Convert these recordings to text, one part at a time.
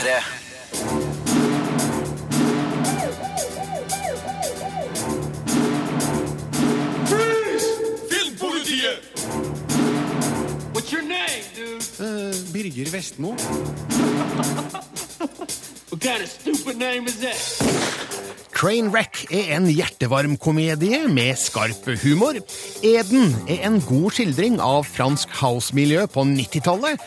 P3. Filmpolitiet! What's your name, dude? Birger Vestmo. Kind of? Trainwreck er en hjertevarm komedie med skarp humor. Eden er en god skildring av fransk house-miljø på 90-tallet.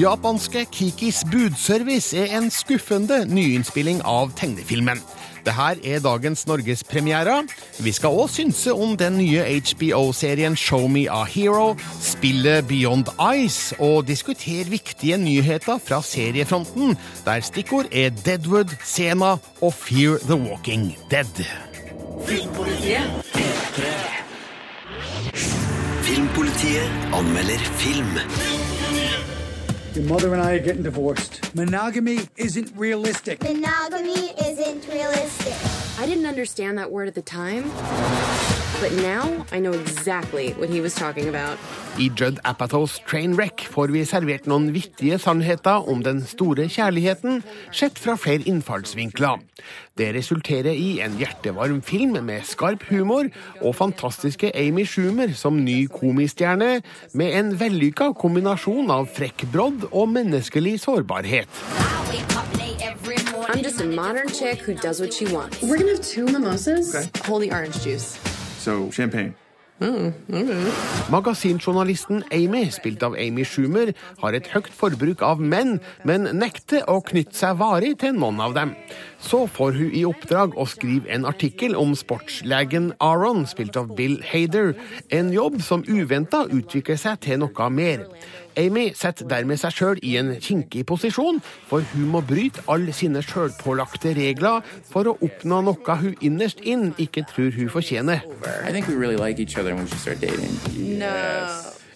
Japanske Kikis budservice er en skuffende nyinnspilling av tegnefilmen. Det her er dagens norgespremiere. Vi skal òg synse om den nye HBO-serien Show Me a Hero, spillet Beyond Ice og diskutere viktige nyheter fra seriefronten, der stikkord er Deadwood, Sena og Fear the Walking Dead. Filmpolitiet anmelder film. Your mother and I are getting divorced. Monogamy isn't realistic. Monogamy isn't realistic. I didn't understand that word at the time, but now I know exactly what he was talking about. I Judd Apatows Trainwreck får vi servert noen vittige sannheter om den store kjærligheten, sett fra flere innfallsvinkler. Det resulterer i en hjertevarm film med skarp humor og fantastiske Amy Schumer som ny komistjerne, med en vellykka kombinasjon av frekk brodd og menneskelig sårbarhet. I'm just a modern chick who does what she wants. We're gonna have two mimosas. Hold the orange juice. So, champagne. Magasinjournalisten Amy, spilt av Amy Schumer, har et høyt forbruk av menn, men nekter å knytte seg varig til noen av dem. Så får hun i oppdrag å skrive en artikkel om sportslegen Aron, spilt av Bill Hader, en jobb som uventa utvikler seg til noe mer. Amy setter dermed seg sjøl i en kinkig posisjon, for hun må bryte alle sine sjølpålagte regler for å oppnå noe hun innerst inn ikke tror hun fortjener. I think we really like each other when we should start dating.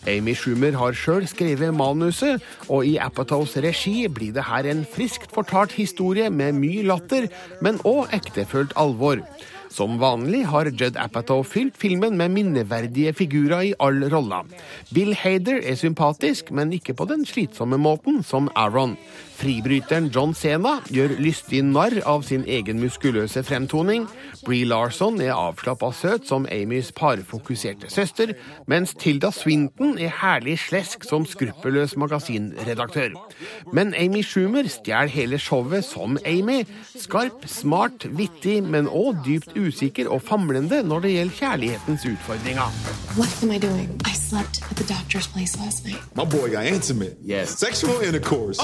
Amy Schumer har sjøl skrevet manuset, og i Apatows regi blir det her en friskt fortalt historie med mye latter, men òg ektefølt alvor. Som vanlig har Judd Apatow fylt filmen med minneverdige figurer i all roller. Bill Hader er sympatisk, men ikke på den slitsomme måten som Aaron. Fribryteren John Sena gjør lystig narr av sin egen muskuløse fremtoning. Bree Larson er avslappa søt som Amys parfokuserte søster, mens Tilda Swinton er herlig slesk som skruppelløs magasinredaktør. Men Amy Schumer stjeler hele showet som Amy. Skarp, smart, vittig, men òg dypt usikker og famlende når det gjelder kjærlighetens utfordringer. Hva gjør jeg? doing? I slept at the doctor's place last night. My boy got intimate. Yes. Sexual intercourse.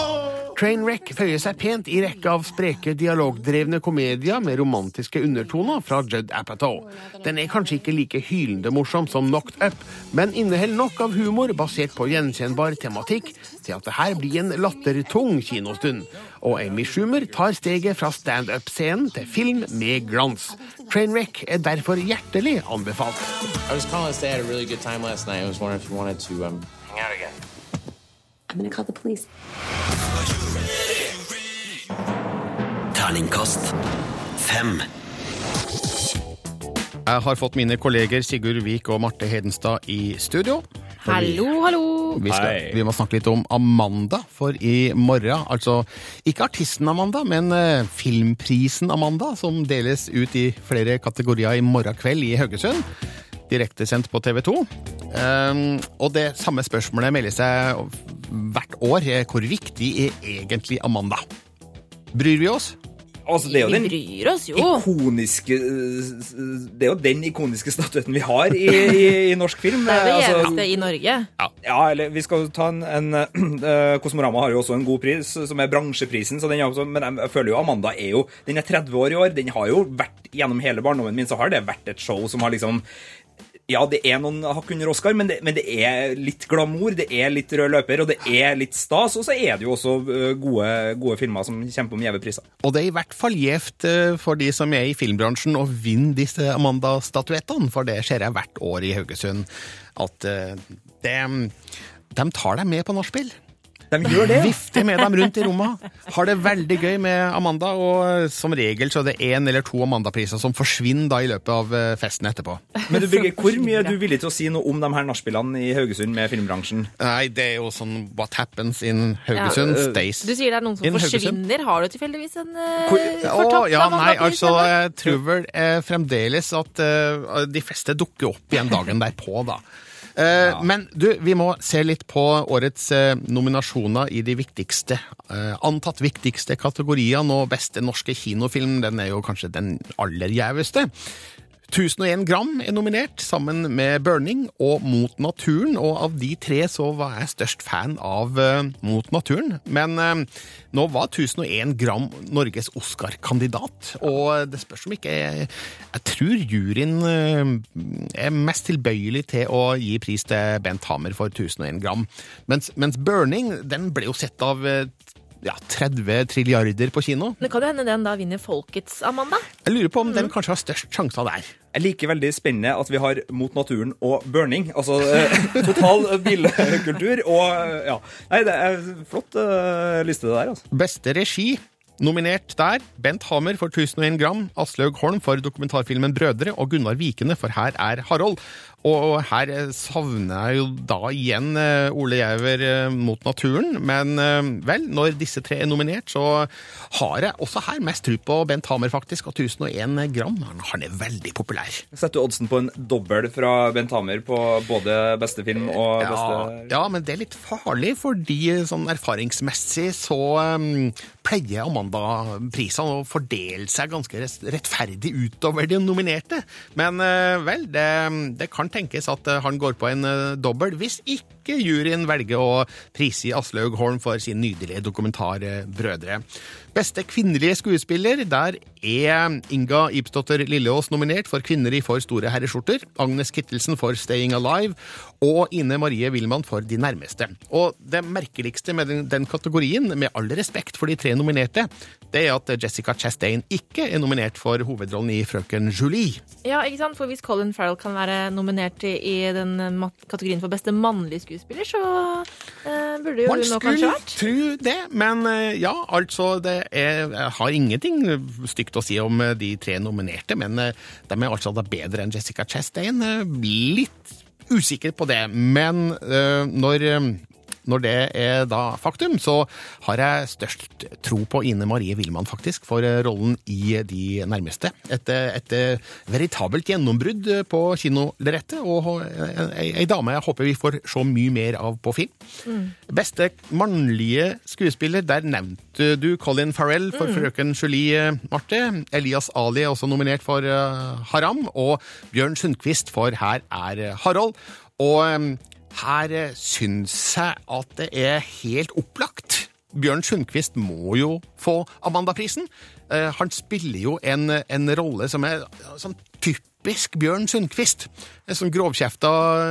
Trainwreck føyer seg pent i rekka av spreke dialogdrevne komedier med romantiske undertoner fra Judd Apatow. Den er kanskje ikke like hylende morsom som Knocked Up, men inneholder nok av humor basert på gjenkjennbar tematikk til at det her blir en lattertung kinostund. Og Amy Schumer tar steget fra standup-scenen til film med glans. Trainwreck er derfor hjertelig anbefalt. I was calling to say I had a really good time last night. I was wondering if you wanted to um, hang out again. I'm gonna call the police. Terningkast fem. Jeg har fått mine kolleger Sigurd Vik og Marte Hedenstad i studio. Hallo, hallo! Vi, skal, vi må snakke litt om Amanda, for i morgen Altså ikke artisten Amanda, men eh, filmprisen Amanda, som deles ut i flere kategorier i morgen kveld i Haugesund. Direktesendt på TV 2. Um, og det samme spørsmålet melder seg hvert år. eh, Hvor viktig er egentlig Amanda? Bryr vi oss? Altså, det er jo Vi den bryr oss jo. ikoniske Det er jo den ikoniske statuetten vi har i, i, i norsk film. Det er det Altså, eneste i Norge. ja, eller vi skal ta en, en uh, Kosmorama har jo også en god pris, som er bransjeprisen. Så den er også, men jeg, jeg føler jo Amanda er jo Den er 30 år i år. Den har jo vært Gjennom hele barndommen min så har det vært et show som har liksom ja, det er noen hakk under Oscar, men det, men det er litt glamour, det er litt rød løper, og det er litt stas. Og så er det jo også gode, gode filmer som kjemper om gjeve priser. Og det er i hvert fall gjevt eh, for de som er i filmbransjen å vinne disse Amanda-statuettene, for det ser jeg hvert år i Haugesund. At eh, de, de tar deg med på nachspiel. De gjør det. Vifter med dem rundt i rommet. Har det veldig gøy med Amanda, og som regel så er det én eller to Amanda-priser som forsvinner da i løpet av eh, festen etterpå. Men du, Birger, hvor mye er du villig til å si noe om de her nachspielene i Haugesund med filmbransjen? Nei, det er jo sånn What happens in Haugesund Ja, øh, stays. Du sier det er noen som In Haugesund. forsvinner. Har du tilfeldigvis en uh, Å, ja, nei, altså, jeg tror vel eh, fremdeles at eh, de fleste dukker opp igjen dagen derpå, da. Eh, Men du, vi må se litt på årets eh, nominasjoner i de viktigste, eh, antatt viktigste kategoriene, og beste norske kinofilm, den er jo kanskje den aller gjeveste. 1001 gram er nominert, sammen med Burning og Mot naturen, og av de tre så var jeg størst fan av uh, Mot naturen. Men uh, nå var 1001 gram Norges Oscar-kandidat, og det spørs om ikke Jeg, jeg tror juryen uh, er mest tilbøyelig til å gi pris til Bent Hamer for 1001 gram, mens, mens Burning den ble jo sett av ja, 30 trilliarder på kino. Det kan jo hende den da vinner Folkets, Amanda. Jeg lurer på om den kanskje har størst sjanser der. Jeg liker veldig spennende at vi har Mot naturen og burning. Altså eh, total bilkultur og ja. Nei, det er flott eh, liste det der, altså. Beste regi nominert der. Bent Hamer for 1001 gram, Aslaug Holm for dokumentarfilmen Brødre og Gunnar Vikene for Her er Harold. Og her eh, savner jeg jo da igjen eh, Ole Gjæver eh, mot naturen. Men vel, når disse tre er nominert, så har jeg også her mest tro på Bent Hamer, faktisk. Og 1001 gram, han- er veldig populær. Setter du oddsen på en dobbel fra Bent Hamer på både beste film og beste ja, men det er litt farlig, fordi sånn erfaringsmessig så um, pleier Amanda-prisene å fordele seg ganske rettferdig utover de nominerte. Men uh, vel, det, det kan tenkes at eh, han går på en uh, dobbel, hvis ikke juryen velger å prise Aslaug Holm for sin nydelige dokumentar eh, Brødre. Beste kvinnelige skuespiller, der er Inga Ibsdotter Lilleås nominert for Kvinner i for store herreskjorter, Agnes Kittelsen for Staying Alive og Ine Marie Wilman for De nærmeste. Og det merkeligste med den, den kategorien, med all respekt for de tre nominerte, det er at Jessica Chastain ikke er nominert for hovedrollen i Frøken Julie. Ja, ikke sant? For hvis Colin Farrell kan være nominert i, den kategorien for beste mannlige skuespiller, så eh, burde jo Man hun nå kanskje vært. Man skulle tro det, men eh, ja, altså det Jeg har ingenting stygt å si om eh, de tre nominerte, men eh, de er altså bedre enn Jessica Chastain. Eh, Litt usikker på det, men når når det er da faktum, så har jeg størst tro på Ine Marie Wilman, faktisk, for eh, rollen i De nærmeste. Et, eh, et eh, veritabelt gjennombrudd på kinolerretet, og ei, ei dame jeg håper vi får se mye mer av på film. Beste mannlige skuespiller, der nevnte du Colin Farrell for Frøken Julie, Marte. Elias Ali er også nominert for Haram, og Bjørn Sundquist for Her er Harald. Og her eh, syns jeg at det er helt opplagt. Bjørn Sundquist må jo få Amandaprisen. Eh, han spiller jo en, en rolle som er sånn typisk Bjørn Sundquist. En sånn grovkjefta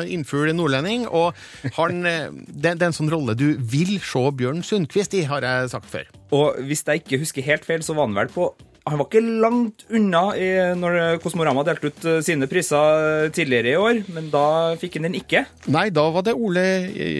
innfugl nordlending. Og han, eh, det, er en sånn rolle du vil se Bjørn Sundquist i, har jeg sagt før. Og hvis jeg ikke husker helt feil, så var han vel på han var ikke langt unna i, når Kosmorama delte ut eh, sine priser tidligere i år, men da fikk han den ikke. Nei, da var det Ole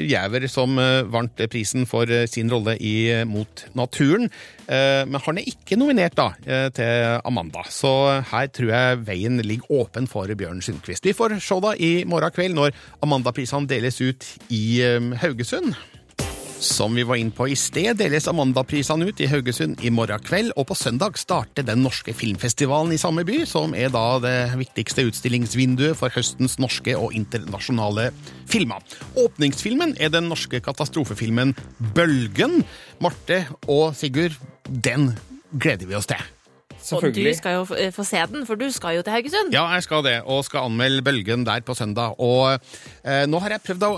Gjæver som eh, vant prisen for eh, sin rolle i eh, Mot naturen. Eh, Men han er ikke nominert da eh, til Amanda, så her tror jeg veien ligger åpen for Bjørn Sundquist. Vi får se da i morgen kveld når Amanda-prisene deles ut i eh, Haugesund. Som vi var inn på i sted, deles Amandaprisene ut i Haugesund i morgen kveld, og på søndag starter den norske filmfestivalen i samme by, som er da det viktigste utstillingsvinduet for høstens norske og internasjonale filmer. Åpningsfilmen er den norske katastrofefilmen Bølgen. Marte og Sigurd, den gleder vi oss til. Og du skal jo få- få se den, for du skal jo til Haugesund. Ja, jeg skal det, og skal anmelde Bølgen der på søndag. Og eh, nå har jeg prøvd å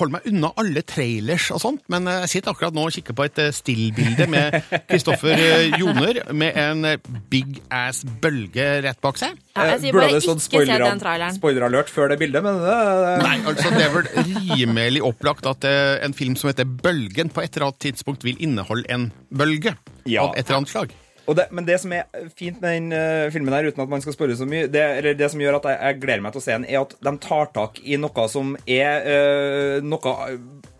holde meg unna alle trailers og sånt, men jeg sitter akkurat nå og kikker på et eh, stillbilde med Kristoffer eh, Joner med en eh, big ass bølge rett bak seg. Ja, jeg sier bare ikke se den traileren. Spoiler-alert før det bildet, men det, Nei, altså det er vel rimelig opplagt at eh, en film som heter Bølgen på et eller annet tidspunkt vil inneholde en bølge Ja. av et eller annet slag. Det, men det som er fint med den uh, filmen her, uten at man skal spørre så mye, det, eller det som gjør at jeg, jeg gleder meg til å se den, er at de tar tak i noe som er uh, noe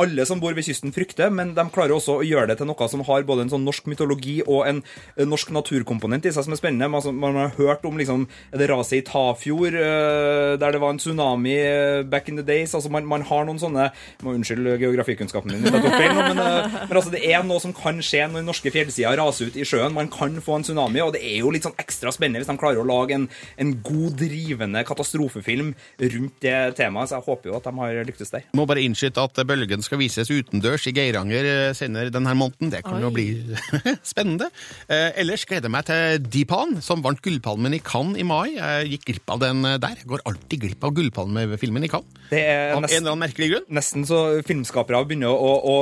alle som bor ved kysten frykter, men de klarer også å gjøre det til noe som har både en sånn norsk mytologi og en norsk naturkomponent i seg, som er spennende. Man, altså, man har hørt om liksom, det raset i Tafjord, uh, der det var en tsunami back in the days. altså Man, man har noen sånne må Unnskyld geografikunnskapen min, men, men altså, det er noe som kan skje når norske fjellsider raser ut i sjøen. Man kan få en tsunami, og det er jo litt sånn ekstra spennende hvis de klarer å lage en, en god, drivende katastrofefilm rundt det temaet. Så jeg håper jo at de har lyktes der. Må bare innskyte at Bølgen skal vises utendørs i Geiranger eh, senere denne måneden. Det kan jo bli spennende. Eh, ellers gleder jeg meg til Deepan, som vant Gullpalmen i Cannes i mai. Jeg gikk glipp av den eh, der. Jeg går alltid glipp av Gullpalmefilmen i Cannes. Det er Av en eller annen merkelig grunn. nesten så filmskapere begynner å, å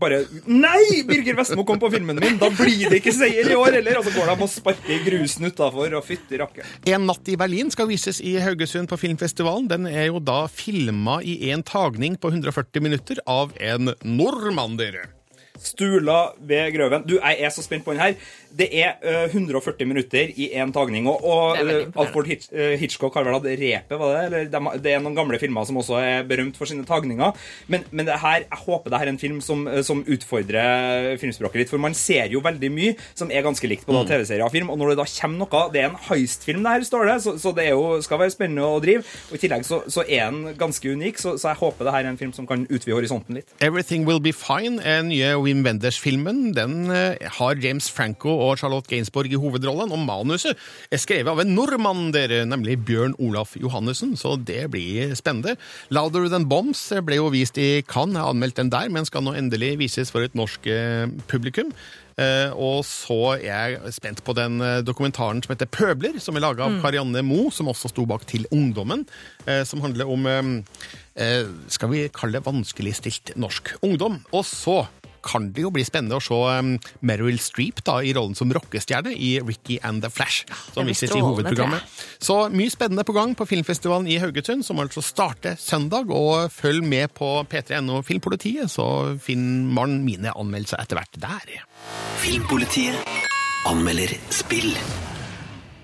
bare Nei! Birger Vestmo kom på filmen min! Da blir det ikke seier i år heller! Og så går de og sparker grusen utafor, og fytti rakker. En natt i Berlin skal vises i Haugesund på filmfestivalen. Den er jo da filma i en tagning på 140 minutter av en nordmander. Stula ved Grøven. Du, jeg er så spent på den her. Det er uh, 140 minutter i én tagning. Og, og eh, imponerende. Alfred Hitch, uh, Hitchcock har vel hatt Repet, var det? Eller de, det er noen gamle filmer som også er berømt for sine tagninger. Men, men det her, jeg håper det her er en film som, eh, som utfordrer filmspråket litt. For man ser jo veldig mye som er ganske likt på mm. TV-serier og film. Og når det da kommer noe Det er en heist-film, det her, står det. Så, så det er jo, skal være spennende å drive. Og i tillegg så, så er den ganske unik. Så, så jeg håper det her er en film som kan utvide horisonten litt. Everything Will Be Fine, er nye Wim Wenders-filmen, den eh, har James Franco og Charlotte Gainsbourg i hovedrollen, og manuset er skrevet av en nordmann, dere, nemlig Bjørn Olaf Johannessen, så det blir spennende. Louder Than Bombs ble jo vist i Cannes, jeg har anmeldt den der, men skal nå endelig vises for et norsk eh, publikum. Uh, og så er jeg spent på den dokumentaren som heter Pøbler, som er laga av Karianne Moe, som også sto bak Til ungdommen, uh, som handler om eh, skal vi kalle det vanskeligstilt norsk ungdom. Og så kan det jo bli spennende å se um, Meryl Streep da, i rollen som rockestjerne i Ricky and the Flash, som vises i hovedprogrammet. Så mye spennende på gang på filmfestivalen i Haugesund, som altså starter søndag. Og følg med på p3.no Filmpolitiet, så finner man mine anmeldelser etter hvert der. Filmpolitiet anmelder spill.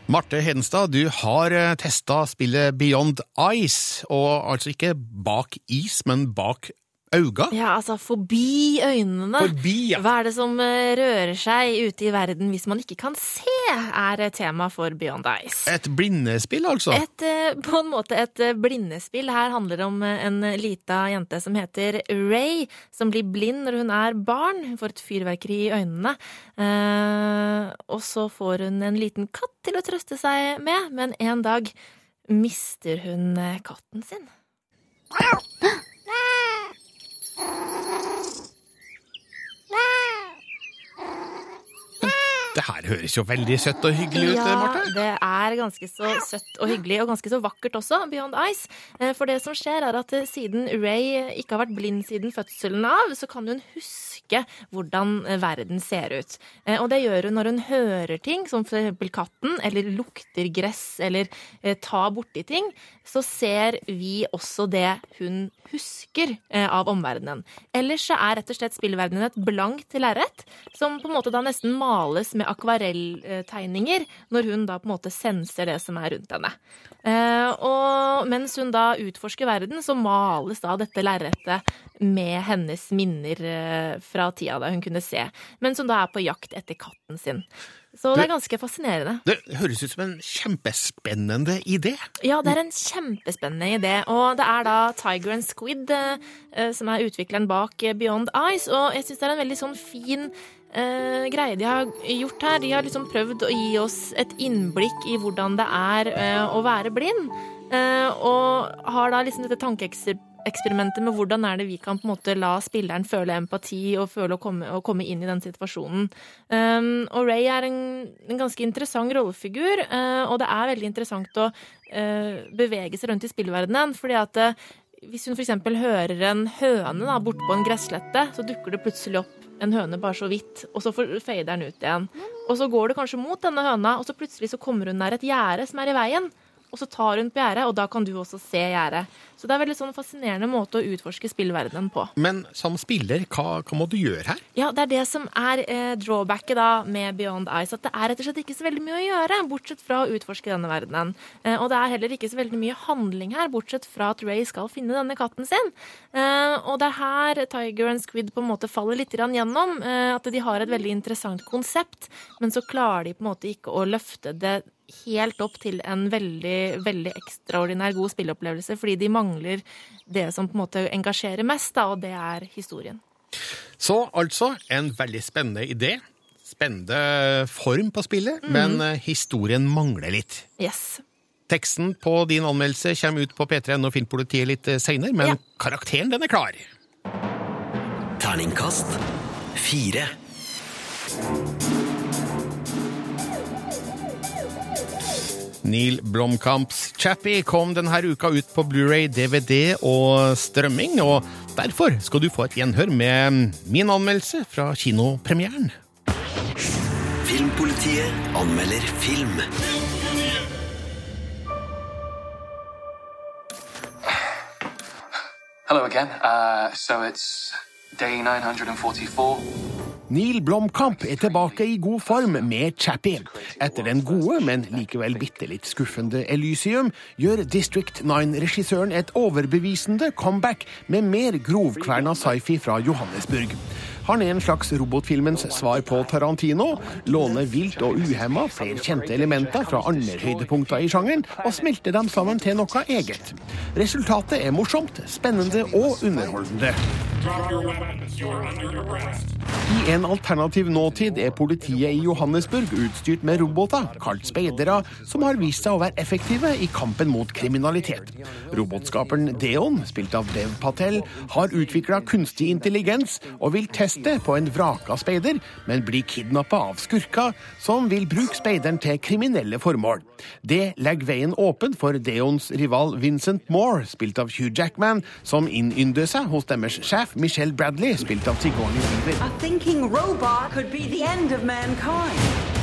Marte Hedenstad, du har testa spillet Beyond Ice, og altså ikke bak is, men bak auga. Ja, altså forbi øynene. Forbi, ja. Hva er det som eh, rører seg ute i verden hvis man ikke kan se, er tema for Beyond Ice. Et blindespill, altså. Et, eh, på en måte et eh, blindespill. Her handler det om en lita jente som heter Ray, som blir blind når hun er barn. Hun får et fyrverkeri i øynene. Eh, og så får hun en liten katt til å trøste seg med, men en dag mister hun katten sin. Det her høres jo veldig søtt og hyggelig ut, Ja, Marte. det er ganske så søtt og hyggelig, og ganske så vakkert også, Beyond Ice. Eh, For det som skjer, er at eh, siden Ray ikke har vært blind siden fødselen av, så kan hun huske hvordan eh, verden ser ut. Eh, Og det gjør hun når hun hører ting, som eksempel katten, eller lukter gress, eller eh, tar borti ting, så ser vi også det hun husker av omverdenen. Ellers så er rett og slett spillverdenen et blankt lerret, som på en måte da nesten males med akvarelltegninger, når hun da på en måte senser det som er rundt henne. Og mens hun da utforsker verden, så males da dette lerretet med hennes minner fra tida da hun kunne se, men som da er på jakt etter katten sin. Så det er ganske fascinerende. Det høres ut som en kjempespennende idé. Ja, det er en kjempespennende idé. Og det er da Tiger and Squid eh, eh, som er utvikleren bak eh, Beyond Eyes. Og jeg syns det er en veldig sånn fin eh, greie de har gjort her. De har liksom prøvd å gi oss et innblikk i hvordan det er eh, å være blind. Eh, og har da liksom dette tankeeksperimentet med hvordan er det vi kan på en måte la spilleren føle empati og føle å komme, å komme inn i den situasjonen. Um, og Ray er en, en ganske interessant rollefigur, uh, og det er veldig interessant å uh, bevege seg rundt i spillverdenen. fordi at uh, hvis hun f.eks. hører en høne da, borte på en gresslette, så dukker det plutselig opp en høne bare så vidt, og så fader den ut igjen. Og så går du kanskje mot denne høna, og så plutselig så kommer hun nær et gjerde som er i veien. Og så tar hun på gjerdet, og da kan du også se gjerdet. Så det er veldig sånn fascinerende måte å utforske spillverdenen på. Men som spiller, hva, hva må du gjøre her? Ja, det er det som er eh, drawbacket da med Beyond Ice, at det er rett og slett ikke så veldig mye å gjøre, bortsett fra å utforske denne verdenen. Eh, og det er heller ikke så veldig mye handling her, bortsett fra at Ray skal finne denne katten sin. Eh, og det er her Tiger and Squid på en måte faller litt gjennom, eh, at de har et veldig interessant konsept, men så klarer de på en måte ikke å løfte det helt opp til en veldig, veldig ekstraordinær god spilleopplevelse, fordi de mangler det som på en måte engasjerer mest, da, og det er historien. Så altså, en veldig spennende idé. Spennende form på spillet, men eh, historien mangler litt. Yes. Teksten på din anmeldelse kommer ut på P3N og Filmpolitiet litt seinere, men Ja. karakteren den er klar. Terningkast fire. Neil Blomkamps Chappie kom denne uka ut på Blu-ray, DVD og strømming, og derfor skal du få et gjenhør med min anmeldelse fra kinopremieren. Filmpolitiet anmelder film. Hello again. Uh, so it's day 944. Neil Blomkamp er tilbake i god form med Chappie. Etter den gode, men likevel bitte litt skuffende Elysium gjør District 9-regissøren et overbevisende comeback med mer grovkverna sci-fi fra Johannesburg. Han er en slags robotfilmens svar på Tarantino, låner vilt og uhemma flere kjente elementer fra andre høydepunkter i sjangeren, og smelter dem sammen til noe eget. Resultatet er morsomt, spennende og underholdende. I en alternativ nåtid er politiet i Johannesburg utstyrt med roboter, kalt speidere, som har vist seg å være effektive i kampen mot kriminalitet. Robotskaperen Deon, spilt av Dev Patel, har utvikla kunstig intelligens og vil teste på en vraka speider, men blir kidnappa av skurker som vil bruke speideren til kriminelle formål. Det legger veien åpen for Deons rival Vincent Moore, spilt av Hugh Jackman, som innynder seg hos deres sjef Michelle Bradley, spilt av Sigourney Weaver.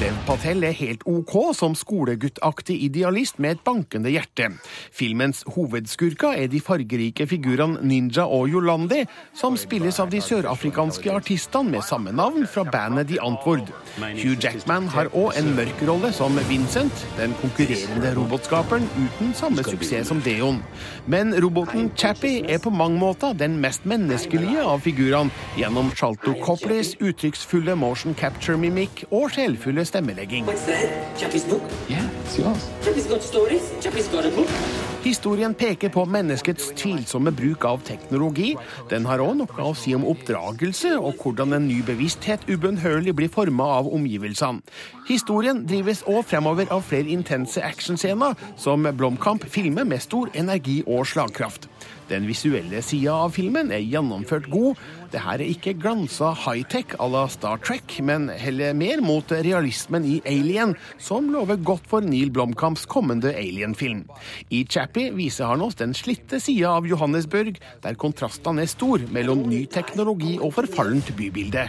Dev Patel er helt ok som skoleguttaktig idealist med et bankende hjerte. Filmens hovedskurker er de fargerike figurene Ninja og Yolandi, som spilles av de sørafrikanske artistene med samme navn fra bandet The Antwoord. Hugh Jackman har òg en mørk rolle som Vincent, den konkurrerende robotskaperen uten samme suksess som Deon. Men roboten Chappie er på mange måter den mest menneskelige av figurene, gjennom Shalto Copleys uttrykksfulle motion capture mimikk og sjelfulle stemmelegging. Historien peker på menneskets tvilsomme bruk av teknologi. Den har òg noe å si om oppdragelse og hvordan en ny bevissthet ubønnhørlig blir forma av omgivelsene. Historien drives òg fremover av flere intense actionscener, som Blomkamp filmer med stor energi og slagkraft. Den visuelle sida av filmen er gjennomført god. Det her er ikke glansa high-tech à la Star Trek, men heller mer mot realismen i Alien, som lover godt for Neil Blomkamps kommende Alien-film. I Chappie viser han oss den slitte sida av Johannesburg, der kontrastene er stor mellom ny teknologi og forfallent bybilde.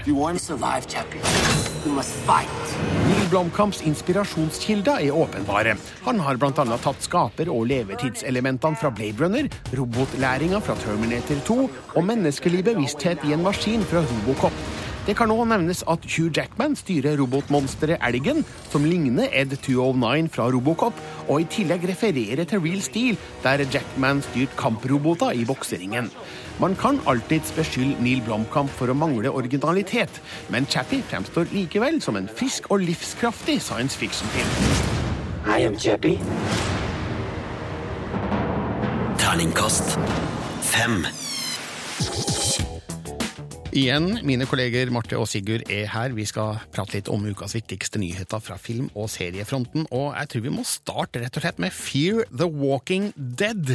Neil Blomkamps inspirasjonskilder er åpenbare. Han har bl.a. tatt skaper- og levetidselementene fra Blade Runner, robotlæringa fra Terminator 2 og menneskelig bevissthet i en maskin fra Robocop. Det kan nå nevnes at Hugh Jackman styrer robotmonsteret Elgen, som ligner Ed 209 fra Robocop, og i tillegg refererer til Real Steel, der Jackman styrte kamproboter i bokseringen. Man kan alltids beskylde Neil Blomkamp for å mangle originalitet, men Chappie fremstår likevel som en frisk og livskraftig science fiction-film. I am Chappie. Terningkast fem. Igjen, mine kolleger Marte og Sigurd er her. Vi skal prate litt om ukas viktigste nyheter fra film- og seriefronten. Og jeg tror vi må starte rett og slett med Fear the Walking Dead.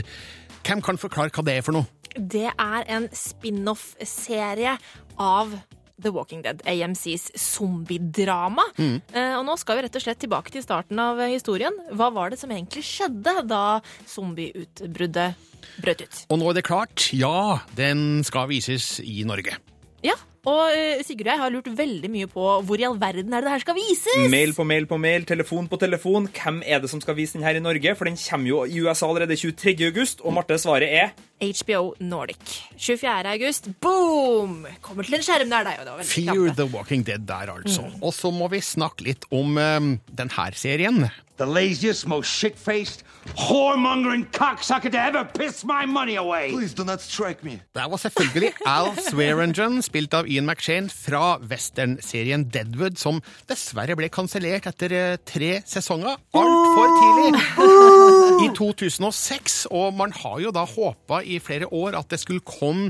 Hvem kan forklare hva det er for noe? Det er en spin-off-serie av The Walking Dead, AMCs zombiedrama. Mm. Eh, og nå skal vi rett og slett tilbake til starten av historien. Hva var det som egentlig skjedde da zombieutbruddet brøt ut? Og nå er det klart. Ja, den skal vises i Norge. Ja, Og eh, Sigurd og jeg har lurt veldig mye på hvor i all verden er det her skal vises? Mail på mail på mail, telefon på telefon. Hvem er det som skal vise den her i Norge? For den kommer jo i USA allerede 23. august, og Marte, svaret er HBO Nordic. 24. august, boom! Kommer til en skjerm der, deg. Og det var Fear the Walking Dead der, altså. Mm. Og så må vi snakke litt om um, denne serien. The laziest, most shit-faced, whoremongering cocksucker to ever piss my money away. Please do not strike me. Det var selvfølgelig Al Swearengen, spilt av Ian McShane, fra westernserien Deadwood, som dessverre ble kansellert etter eh, tre sesonger. Altfor tidlig! I 2006, og man har jo da håpa i flere år at det skulle komme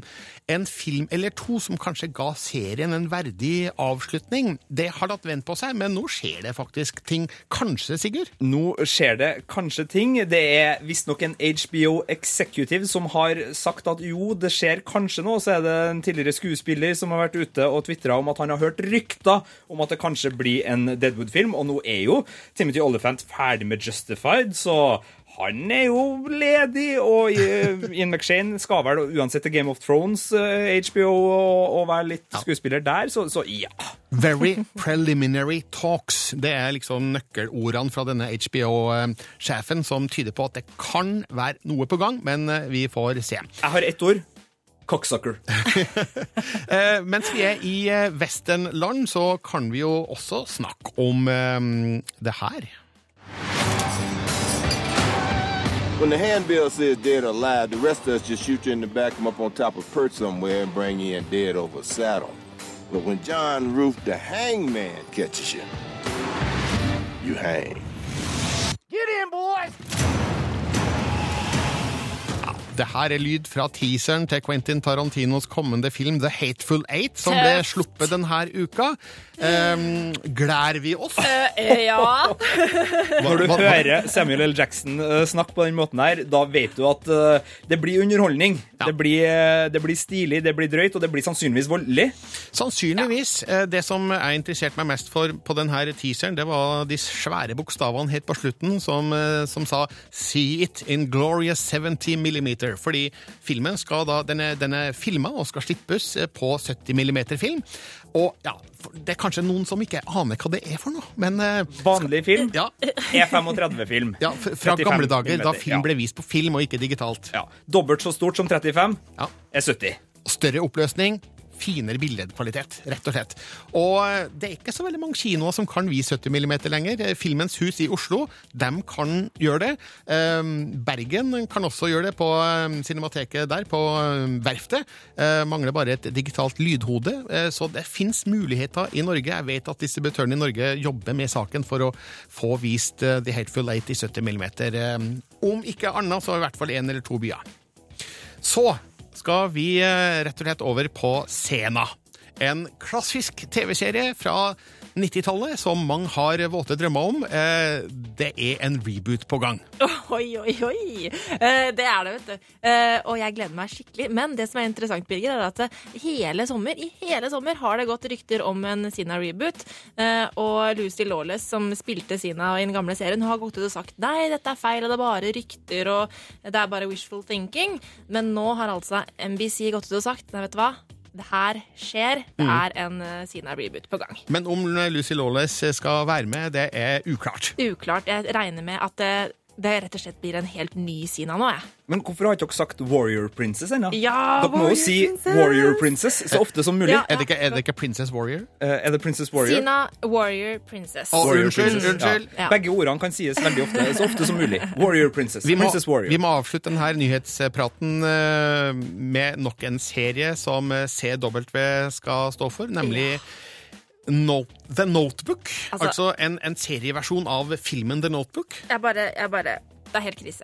en film eller to som kanskje ga serien en verdig avslutning. Det har latt vente på seg, men nå skjer det faktisk ting. Kanskje, Sigurd? Nå skjer det kanskje ting. Det er visstnok en HBO executive som har sagt at jo, det skjer kanskje noe. Så er det en tidligere skuespiller som har vært ute og tvitra om at han har hørt rykter om at det kanskje blir en Deadwood-film. Og nå er jo Timothy Oliphant ferdig med Justified, så han er jo ledig, og eh, Ian McShane skal vel uansett til Game of Thrones, eh, HBO, og, og være litt skuespiller der, så, så ja. Very preliminary talks. Det er liksom nøkkelordene fra denne HBO-sjefen som tyder på at det kan være noe på gang, men eh, vi får se. Jeg har ett ord. Cocksucker. Eh, mens vi er i eh, westernland, så kan vi jo også snakke om eh, det her. When the handbill says dead or alive, the rest of us just shoot you in the back, come up on top of perch somewhere, and bring you in dead over a saddle. But when John Roof, the hangman, catches you, you hang. Get in, boys! Det her er lyd fra teaseren til Quentin Tarantinos kommende film The Hateful Eight, som ble sluppet denne uka. Um, gleder vi oss? Eh, ja. Når du hører Samuel L. Jackson eh, snakke på den måten her, da vet du at eh, det blir underholdning. Det, blir, eh, det blir stilig, det blir drøyt, og det blir sannsynligvis voldelig. Sannsynligvis. Ja. Det som jeg interesserte meg mest for på denne teaseren, det var de svære bokstavene helt på slutten, som, eh, som sa 'See it in glorious 70 millimeter'. Fordi filmen skal da, den er, den er filma og skal slippes eh, på 70 mm-film. Og ja, det er kanskje noen som ikke aner hva det er for noe, men eh, Vanlig film. Ja. E35-film. Ja, fra gamle dager, da film ble vist på film og ikke digitalt. Ja. Dobbelt så stort som 35 Ja. er 70. Større oppløsning, finere billedkvalitet, rett og slett. Og eh, det er ikke så veldig mange kinoer som kan vise 70 mm lenger. Eh, Filmens Hus i Oslo, de kan gjøre det. Eh, Bergen kan også gjøre det på eh, Cinemateket der, på eh, Verftet. Eh, Mangler bare et digitalt lydhode. Så det fins muligheter i Norge. Jeg vet at distributørene i Norge jobber med saken for å få vist The Hateful Eight i 70 mm. Om ikke annet, så i hvert fall én eller to byer. Så skal vi eh, rett og slett over på Sena. En klassisk TV-serie fra 90-tallet som mange har våte drømmer om. Eh, Det er en reboot på gang. Oi, oi, oi. Eh, Det er det, vet du. Eh, Og jeg gleder meg skikkelig. Men det som er interessant, Birger, er at hele sommer, i hele sommer har det gått rykter om en Sina-reboot. Og Lucy Lawless, som spilte Sina i den gamle serien, har gått ut og sagt nei, dette er feil, og det er bare rykter, og det er bare wishful thinking. Men nå har altså NBC gått ut og sagt nei, vet du hva. Det her skjer. Det Mm. er en eh, Sina-reboot på gang. Men om Lucy Lawless skal være med, det er uklart. Uklart. Jeg regner med at det, rett og slett blir en helt ny Sina nå, jeg. Men hvorfor har ikke dere sagt Warrior Princess ennå? Ja, dere må jo si Princess. Warrior Princess så ofte som mulig. Ja, Er det ikke, er det ikke Princess Warrior? Uh, er det Princess Warrior? Sina Warrior Princess. Oh, Warrior unnskyld, Princess. unnskyld. Ja. Ja. Begge ordene kan sies veldig ofte. Så ofte som mulig. Warrior Princess. Vi må, Princess Warrior. vi må avslutte denne nyhetspraten eh, med nok en serie som eh, CW skal stå for, nemlig No The Notebook. Altså, Altså- en, en serieversjon av filmen The Notebook. Jeg bare, jeg bare Det er helt krise.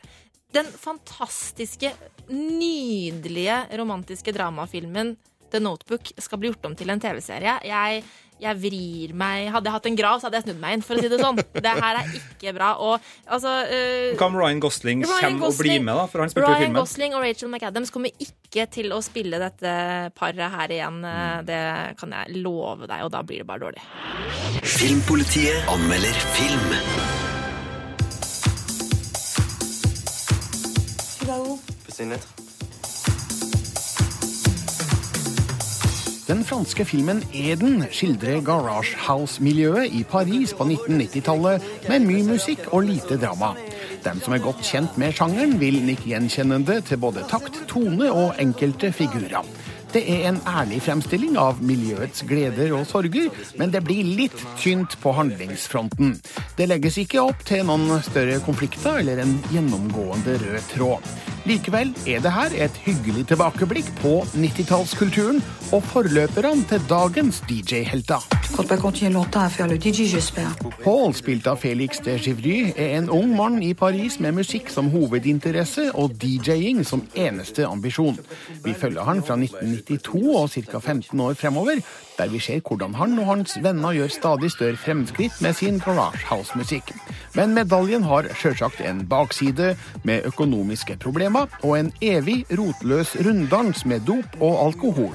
Den fantastiske, nydelige romantiske dramafilmen The Notebook skal bli gjort om til en TV-serie. Jeg, jeg vrir meg Hadde jeg hatt en grav, så hadde jeg snudd meg inn, for å si det sånn. Det her er ikke bra. Og altså eh, Hva om Ryan Gosling komme kommer og blir med, da? For han spilte Ryan filmen. Gosling og Rachel McAdams kommer ikke til å spille dette paret her igjen. Mm. Det kan jeg love deg, og da blir det bare dårlig. Filmpolitiet anmelder film. C'est une lettre. Den franske filmen Eden skildrer Garage House-miljøet i Paris på 1990-tallet med mye musikk og lite drama. Dem som er godt kjent med sjangeren, vil nikke gjenkjennende til både takt, tone og enkelte figurer. Det er en ærlig fremstilling av miljøets gleder og sorger, men det blir litt tynt på handlingsfronten. Det legges ikke opp til noen større konflikter eller en gjennomgående rød tråd. Likevel er det her et hyggelig tilbakeblikk på 90-tallskulturen og forløperne til dagens DJ-helter. Paul, spilt av Felix de Givry, er en ung mann i Paris med musikk som hovedinteresse og DJ-ing som eneste ambisjon. Vi følger han fra 1992 og ca. 15 år fremover, der vi ser hvordan han og hans venner gjør stadig større fremskritt med sin Garage House-musikk. Men medaljen har sjølsagt en bakside, med økonomiske problemer og en evig rotløs runddans med dop og alkohol.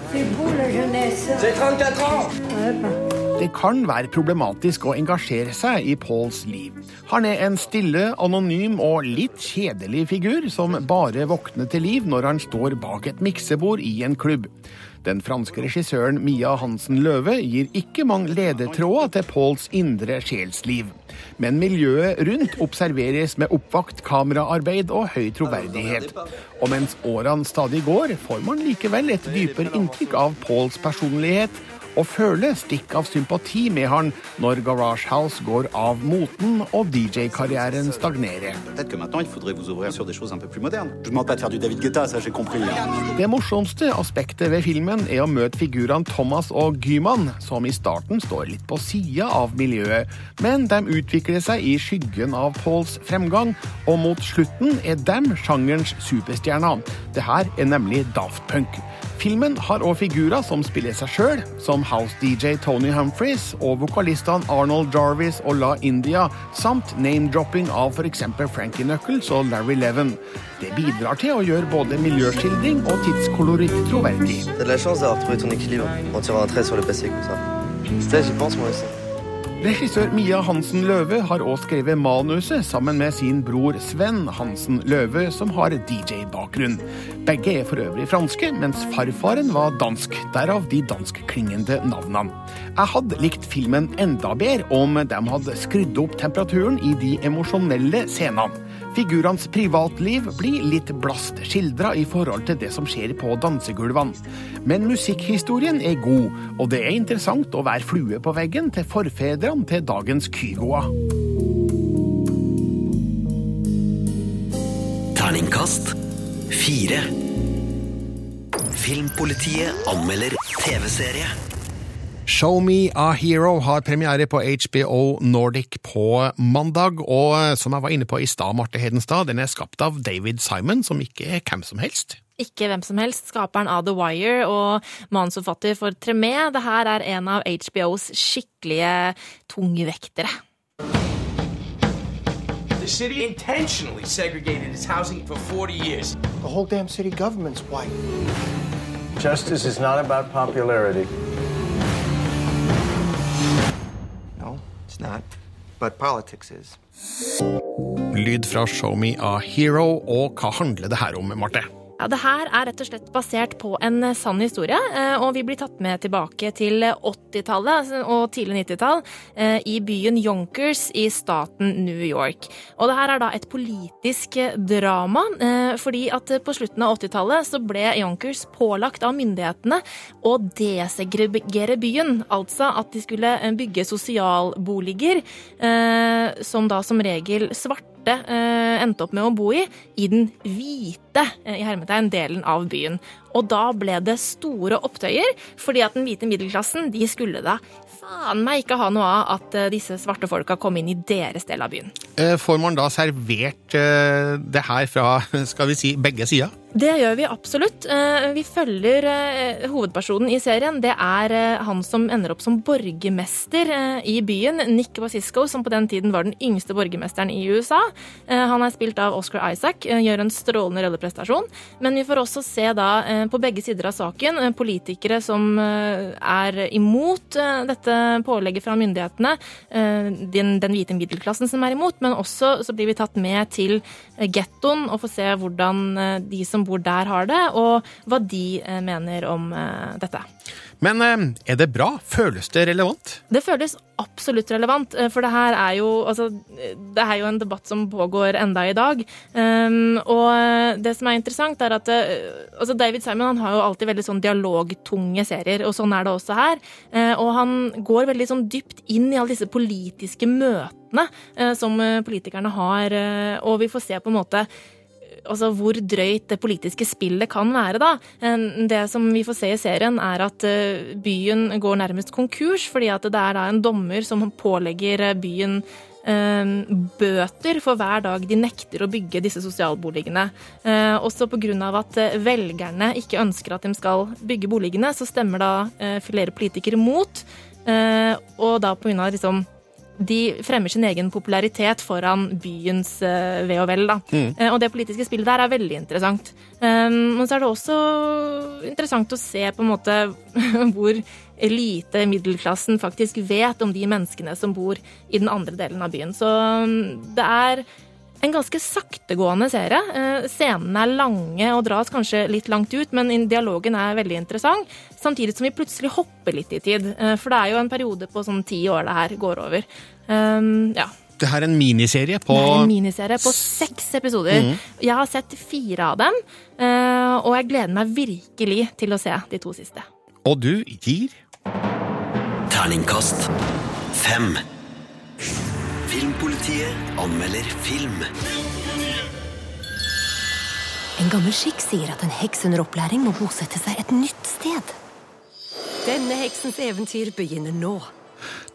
Det kan være problematisk å engasjere seg i Pauls liv. Han er en stille, anonym og litt kjedelig figur som bare våkner til liv når han står bak et miksebord i en klubb. Den franske regissøren Mia Hansen Løve gir ikke mange ledetråder til Pauls indre sjelsliv. Men miljøet rundt observeres med oppvakt kameraarbeid og høy troverdighet. Og mens årene stadig går, får man likevel et dypere inntrykk av Pauls personlighet og føle stikk av sympati med han når Garage House går av moten og DJ-karrieren stagnerer. De. Det morsomste aspektet ved filmen er å møte figurene Thomas og Gyman, som i starten står litt på sida av miljøet, men de utvikler seg i skyggen av Pauls fremgang, og mot slutten er dem sjangerens superstjerner. Det her er nemlig Daft Punk. Filmen har òg figurer som spiller seg sjøl, som house-DJ Tony Humphries og vokalistene Arnold Jarvis og La India, samt name-dropping av f.eks. Frankie Knuckles og Larry Levin. Det bidrar til å gjøre både miljøskildring og tidskoloritt troverdig. Det er de la chance d'avoir trouvé ton équilibre en tirant un trait sur le passé comme ça. Ça, j'y pense moi aussi. Regissør Mia Hansen Løve har også skrevet manuset sammen med sin bror Sven Hansen Løve, som har DJ-bakgrunn. Begge er for øvrig franske, mens farfaren var dansk, derav de danskklingende navnene. Jeg hadde likt filmen enda bedre om de hadde skrudd opp temperaturen i de emosjonelle scenene. Figurenes privatliv blir litt blast skildra i forhold til det som skjer på dansegulvene. Men musikkhistorien er god, og det er interessant å være flue på veggen til forfedrene til dagens Kygoer. Terningkast fire. Filmpolitiet anmelder TV-serie. Show Me a Hero har premiere på HBO Nordic på mandag, og som jeg var inne på i stad, Marte Hedenstad, den er skapt av David Simon, som ikke er hvem som helst. Ikke hvem som helst. Skaperen av The Wire og manusforfatter for Tremé. Det her er en av HBOs skikkelige tungvektere. The city intentionally segregated its housing for 40 years. The whole damn city government's white. Justice is not about popularity. Not. But politics is. Lyd fra Show Me a Hero, og hva handler det her om, Marte? Ja, Det her er rett og slett basert på en eh, sann historie, eh, og vi blir tatt med tilbake til 80-tallet og tidlig 90-tall eh, i byen Yonkers i staten New York. Og det her er da et politisk drama, fordi at på slutten av 80-tallet så ble Yonkers pålagt av myndighetene å desegregere byen, altså at de skulle bygge sosialboliger som da som regel svarte eh, endte opp med å bo i, i den hvite eh, i hermetegn, delen av byen. Og da ble det store opptøyer, fordi at den hvite middelklassen de skulle da faen meg ikke ha noe av at eh, disse svarte folka kom inn i deres del av byen. Får man da servert det her fra skal vi si, begge sider? Det gjør vi absolutt. Eh, Vi følger eh, hovedpersonen i serien. Det er eh, han som ender opp som borgermester i byen. Nick Basisco, som på den tiden var den yngste borgermesteren i USA. Han er spilt av Oscar Isaac, gjør en strålende rolleprestasjon. Men vi får også se da på begge sider av saken politikere som er imot dette pålegget fra myndighetene. Den, den hvite middelklassen som er imot, men også så blir vi tatt med til gettoen og får se hvordan de som bor der har det, og hva de eh, mener om eh, dette. Men eh, er det bra? Føles det relevant? Det føles absolutt relevant, for det her er jo, altså, det er jo en debatt som pågår enda i dag. Um, og det som er interessant, er at altså David Simon han har jo alltid veldig sånn dialogtunge serier, og sånn er det også her. Og han går veldig sånn dypt inn i alle disse politiske møtene som politikerne har, og vi får se på en måte altså hvor drøyt det politiske spillet kan være, da. Det som vi får se i serien, er at eh, byen går nærmest konkurs, fordi at det er da en dommer som pålegger eh, byen eh, bøter for hver dag de nekter å bygge disse sosialboligene. Også pga. at velgerne ikke ønsker at de skal bygge boligene, så stemmer da flere politikere mot. Og da pga. liksom de fremmer sin egen popularitet foran byens uh, ve og vel. Da. Mm. Uh, og det politiske spillet der er veldig interessant. Um, men så er det også interessant å se på en måte hvor lite middelklassen faktisk vet om de menneskene som bor i den andre delen av byen. Så um, det er en ganske saktegående serie. Eh, scenene er lange og dras kanskje litt langt ut, men dialogen er veldig interessant. Samtidig som vi plutselig hopper litt i tid. Eh, for det er jo en periode på sånn ti år det her går over. Um, ja. Det her er en miniserie på Det er en miniserie på seks episoder. Mm. Jeg har sett fire av dem, uh, og jeg gleder meg virkelig til å se de to siste. Og du gir? Terningkast fem. Filmpolitiet anmelder film. En gammel skikk sier at en heks under opplæring må bosette seg et nytt sted. Denne heksens eventyr begynner nå.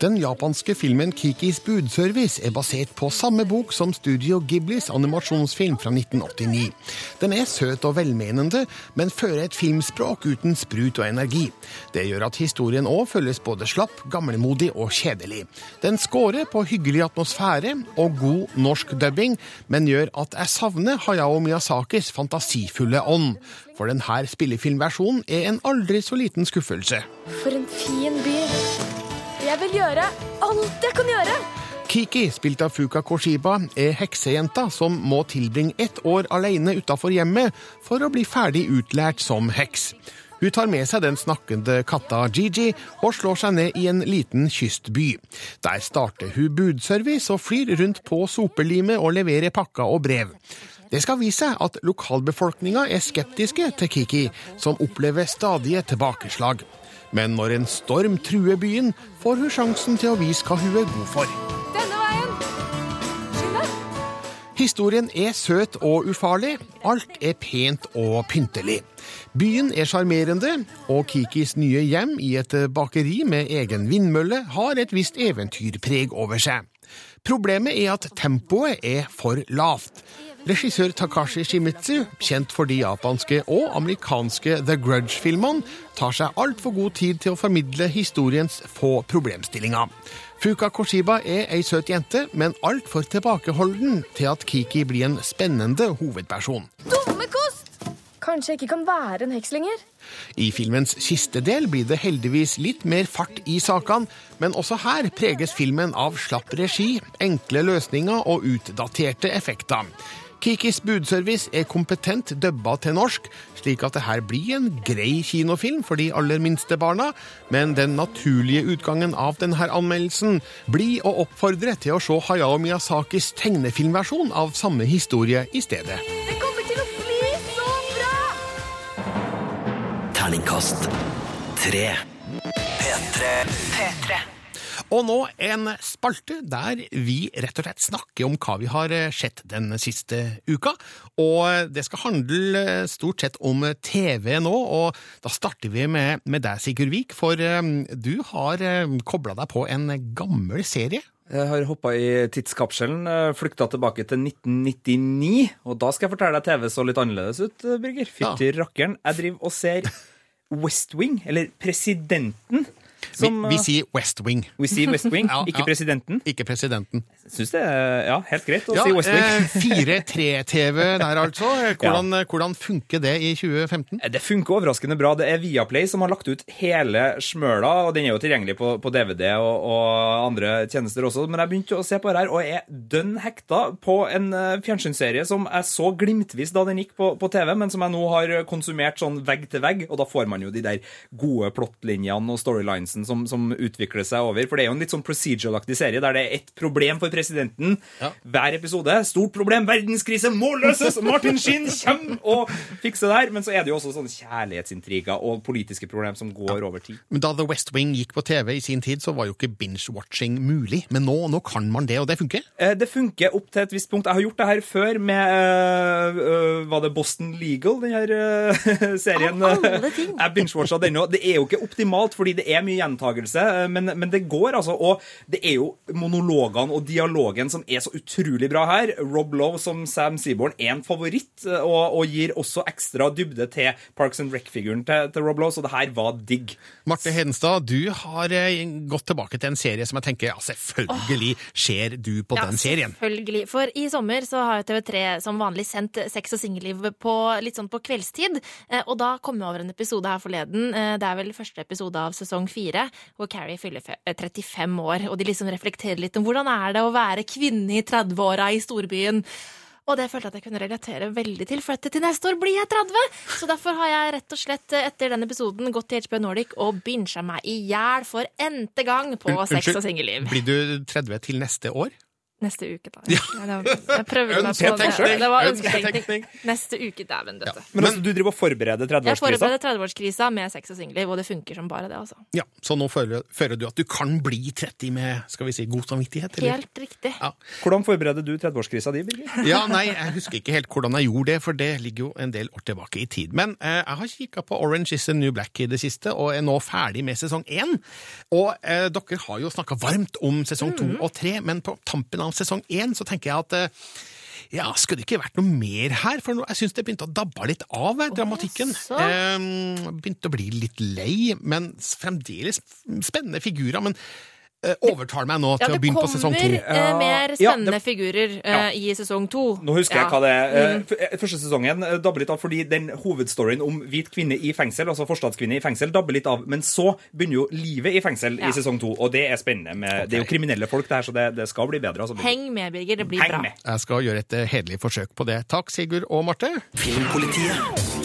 Den japanske filmen Kikis budservice er basert på samme bok som Studio Ghiblis animasjonsfilm fra 1989. Den er søt og velmenende, men fører et filmspråk uten sprut og energi. Det gjør at historien òg føles både slapp, gamlemodig og kjedelig. Den scorer på hyggelig atmosfære og god norsk dubbing, men gjør at jeg savner Hayao Miyazakis fantasifulle ånd. For denne spillefilmversjonen er en aldri så liten skuffelse. For en fin by. Jeg vil gjøre alt jeg kan gjøre! Kiki, spilt av Fuka Koshiba, er heksejenta som må tilbringe ett år alene utafor hjemmet for å bli ferdig utlært som heks. Hun tar med seg den snakkende katta Gigi og slår seg ned i en liten kystby. Der starter hun budservice og flyr rundt på sopelimet og leverer pakker og brev. Det skal vise seg at lokalbefolkninga er skeptiske til Kiki, som opplever stadige tilbakeslag. Men når en storm truer byen, får hun sjansen til å vise hva hun er god for. Denne veien! Skynd deg! Historien er søt og ufarlig. Alt er pent og pyntelig. Byen er sjarmerende, og Kikis nye hjem i et bakeri med egen vindmølle har et visst eventyrpreg over seg. Problemet er at tempoet er for lavt. Regissør Takashi Shimizu, kjent for de japanske og amerikanske The Grudge-filmene, tar seg altfor god tid til å formidle historiens få problemstillinger. Fuka Koshiba er ei søt jente, men altfor tilbakeholden til at Kiki blir en spennende hovedperson. Dumme kost! Kanskje jeg ikke kan være en heks lenger? I filmens siste del blir det heldigvis litt mer fart i sakene, men også her preges filmen av slapp regi, enkle løsninger og utdaterte effekter. Kikis budservice er kompetent dubba til norsk, slik at det her blir en grei kinofilm for de aller minste barna, men den naturlige utgangen av denne anmeldelsen blir å oppfordre til å se Hayao Miyazakis tegnefilmversjon av samme historie i stedet. Det kommer til å Terningkast tre. P3. P3. Og nå en spalte der vi rett og slett snakker om hva vi har sett den siste uka. Og det skal handle stort sett om TV nå, og da starter vi med, med deg, Sigurd Vik. For du har kobla deg på en gammel serie. Jeg har hoppa i tidskapselen, flykta tilbake til 1999. Og da skal jeg fortelle deg TV så litt annerledes ut, Birger. Fytti ja. rakkeren. Jeg driver og ser West Wing, eller Presidenten. Som, vi, vi sier West Wing. We sier West Wing, Ja, ikke ja. presidenten. Ikke presidenten. Syns det er ja, helt greit å si West Wing. eh, 4-3-TV der, altså. Hvordan, hvordan funker det i 2015? Det funker overraskende bra. Det er Viaplay som har lagt ut hele smøla, og den er jo tilgjengelig på, på DVD og, og andre tjenester også. Men jeg begynte å se på det her, og er dønn hekta på en eh, fjernsynsserie som jeg så glimtvis da den gikk på, på TV, men som jeg nå har konsumert sånn vegg til vegg, og da får man jo de der gode plottlinjene og storylinesen som, som utvikler seg over. For det er jo en litt sånn procedural-aktig serie der det er ett problem for presidenten hver episode. Stort problem, verdenskrise må løses! Martin Sheen kommer og fikser det her. Men så er det jo også sånne kjærlighetsintriger og politiske problem som går over tid. Men Da The West Wing gikk på TV i sin tid, så var jo ikke binge-watching mulig. Men nå, nå kan man det, og det funker? Eh, Det funker opp til et visst punkt. Jeg har gjort det her før med øh, Var det Boston Legal, den her øh, serien? Av alle ting. Jeg binge-watcha den òg. Det er jo ikke optimalt, fordi det er mye gjentagelse, øh, men, men det går, altså. Og det er jo monologene og dialogen som er så utrolig bra her. Rob Lowe som Sam Seaborn er en favoritt, øh, og, og gir også ekstra dybde til Parks and Rec-figuren til, til Rob Lowe, så det her var digg. Marte Hedenstad, du har eh, gått tilbake til en serie som jeg tenker ja, selvfølgelig ser du på den serien. Selvfølgelig. For i sommer så har TV3 som vanlig sendt Sex og singelliv på, litt sånn på kveldstid. Eh, Og da kom jeg over en episode her forleden. Eh, Det er vel første episode av sesong fire, hvor Carrie fyller eh, 35 år. Og de liksom reflekterer litt om hvordan er det å være kvinne i 30-åra i storbyen. Og det følte jeg at jeg kunne relatere veldig til, for til neste år blir jeg 30! Så derfor har jeg rett og slett eh, etter den episoden gått til HBO Nordic og bincha meg i hjel for n-te gang på Un- Sex og singelliv. Blir du 30 til neste år? Neste uke, da. Ja. Jeg prøvde meg på det. Det var Ønsketenkning. Neste uke, dæven døtte. Men, altså, du driver og forbereder Jeg 30-årskrisa? forbereder 30-årskrisa med sex og singler, og det funker som bare det, altså. Ja, Så nå føler, føler du at du kan bli 30 med skal vi si, god samvittighet? eller? Helt riktig. Hvordan forbereder du 30-årskrisa di, Birger? Ja, nei, jeg husker ikke helt hvordan jeg gjorde det, for det ligger jo en del år tilbake i tid. Men eh, jeg har kikka på Orange is the New Black i det siste, og er nå ferdig med sesong én. Og eh, dere har jo snakka varmt om sesong to og tre, men på tampen av sesong én så tenker jeg at eh, ja, skulle det ikke vært noe mer her? For jeg syns det begynte å dabbe litt av, eh, dramatikken. Eh, begynte å bli litt lei, men fremdeles spennende figurer. Men overtar meg nå Ja, til det å begynne på sesong to. kommer eh, mer Ja, spennende det- figurer eh, i sesong to. Nå husker jeg hva det er. Eh, Mm. eh, Første sesongen eh, dabber litt av fordi den hovedstoryen om hvit kvinne i fengsel, altså forstadskvinne i fengsel, dabber litt av. Men så begynner jo livet i fengsel Ja. i sesong to, og det er spennende. Med, Det er jo kriminelle folk, det her, så det, det skal bli bedre. Altså. Heng med, Birger. Det blir Heng bra. med. Jeg skal gjøre et eh, hederlig forsøk på det. Takk, Sigurd og Marte. Filmpolitiet.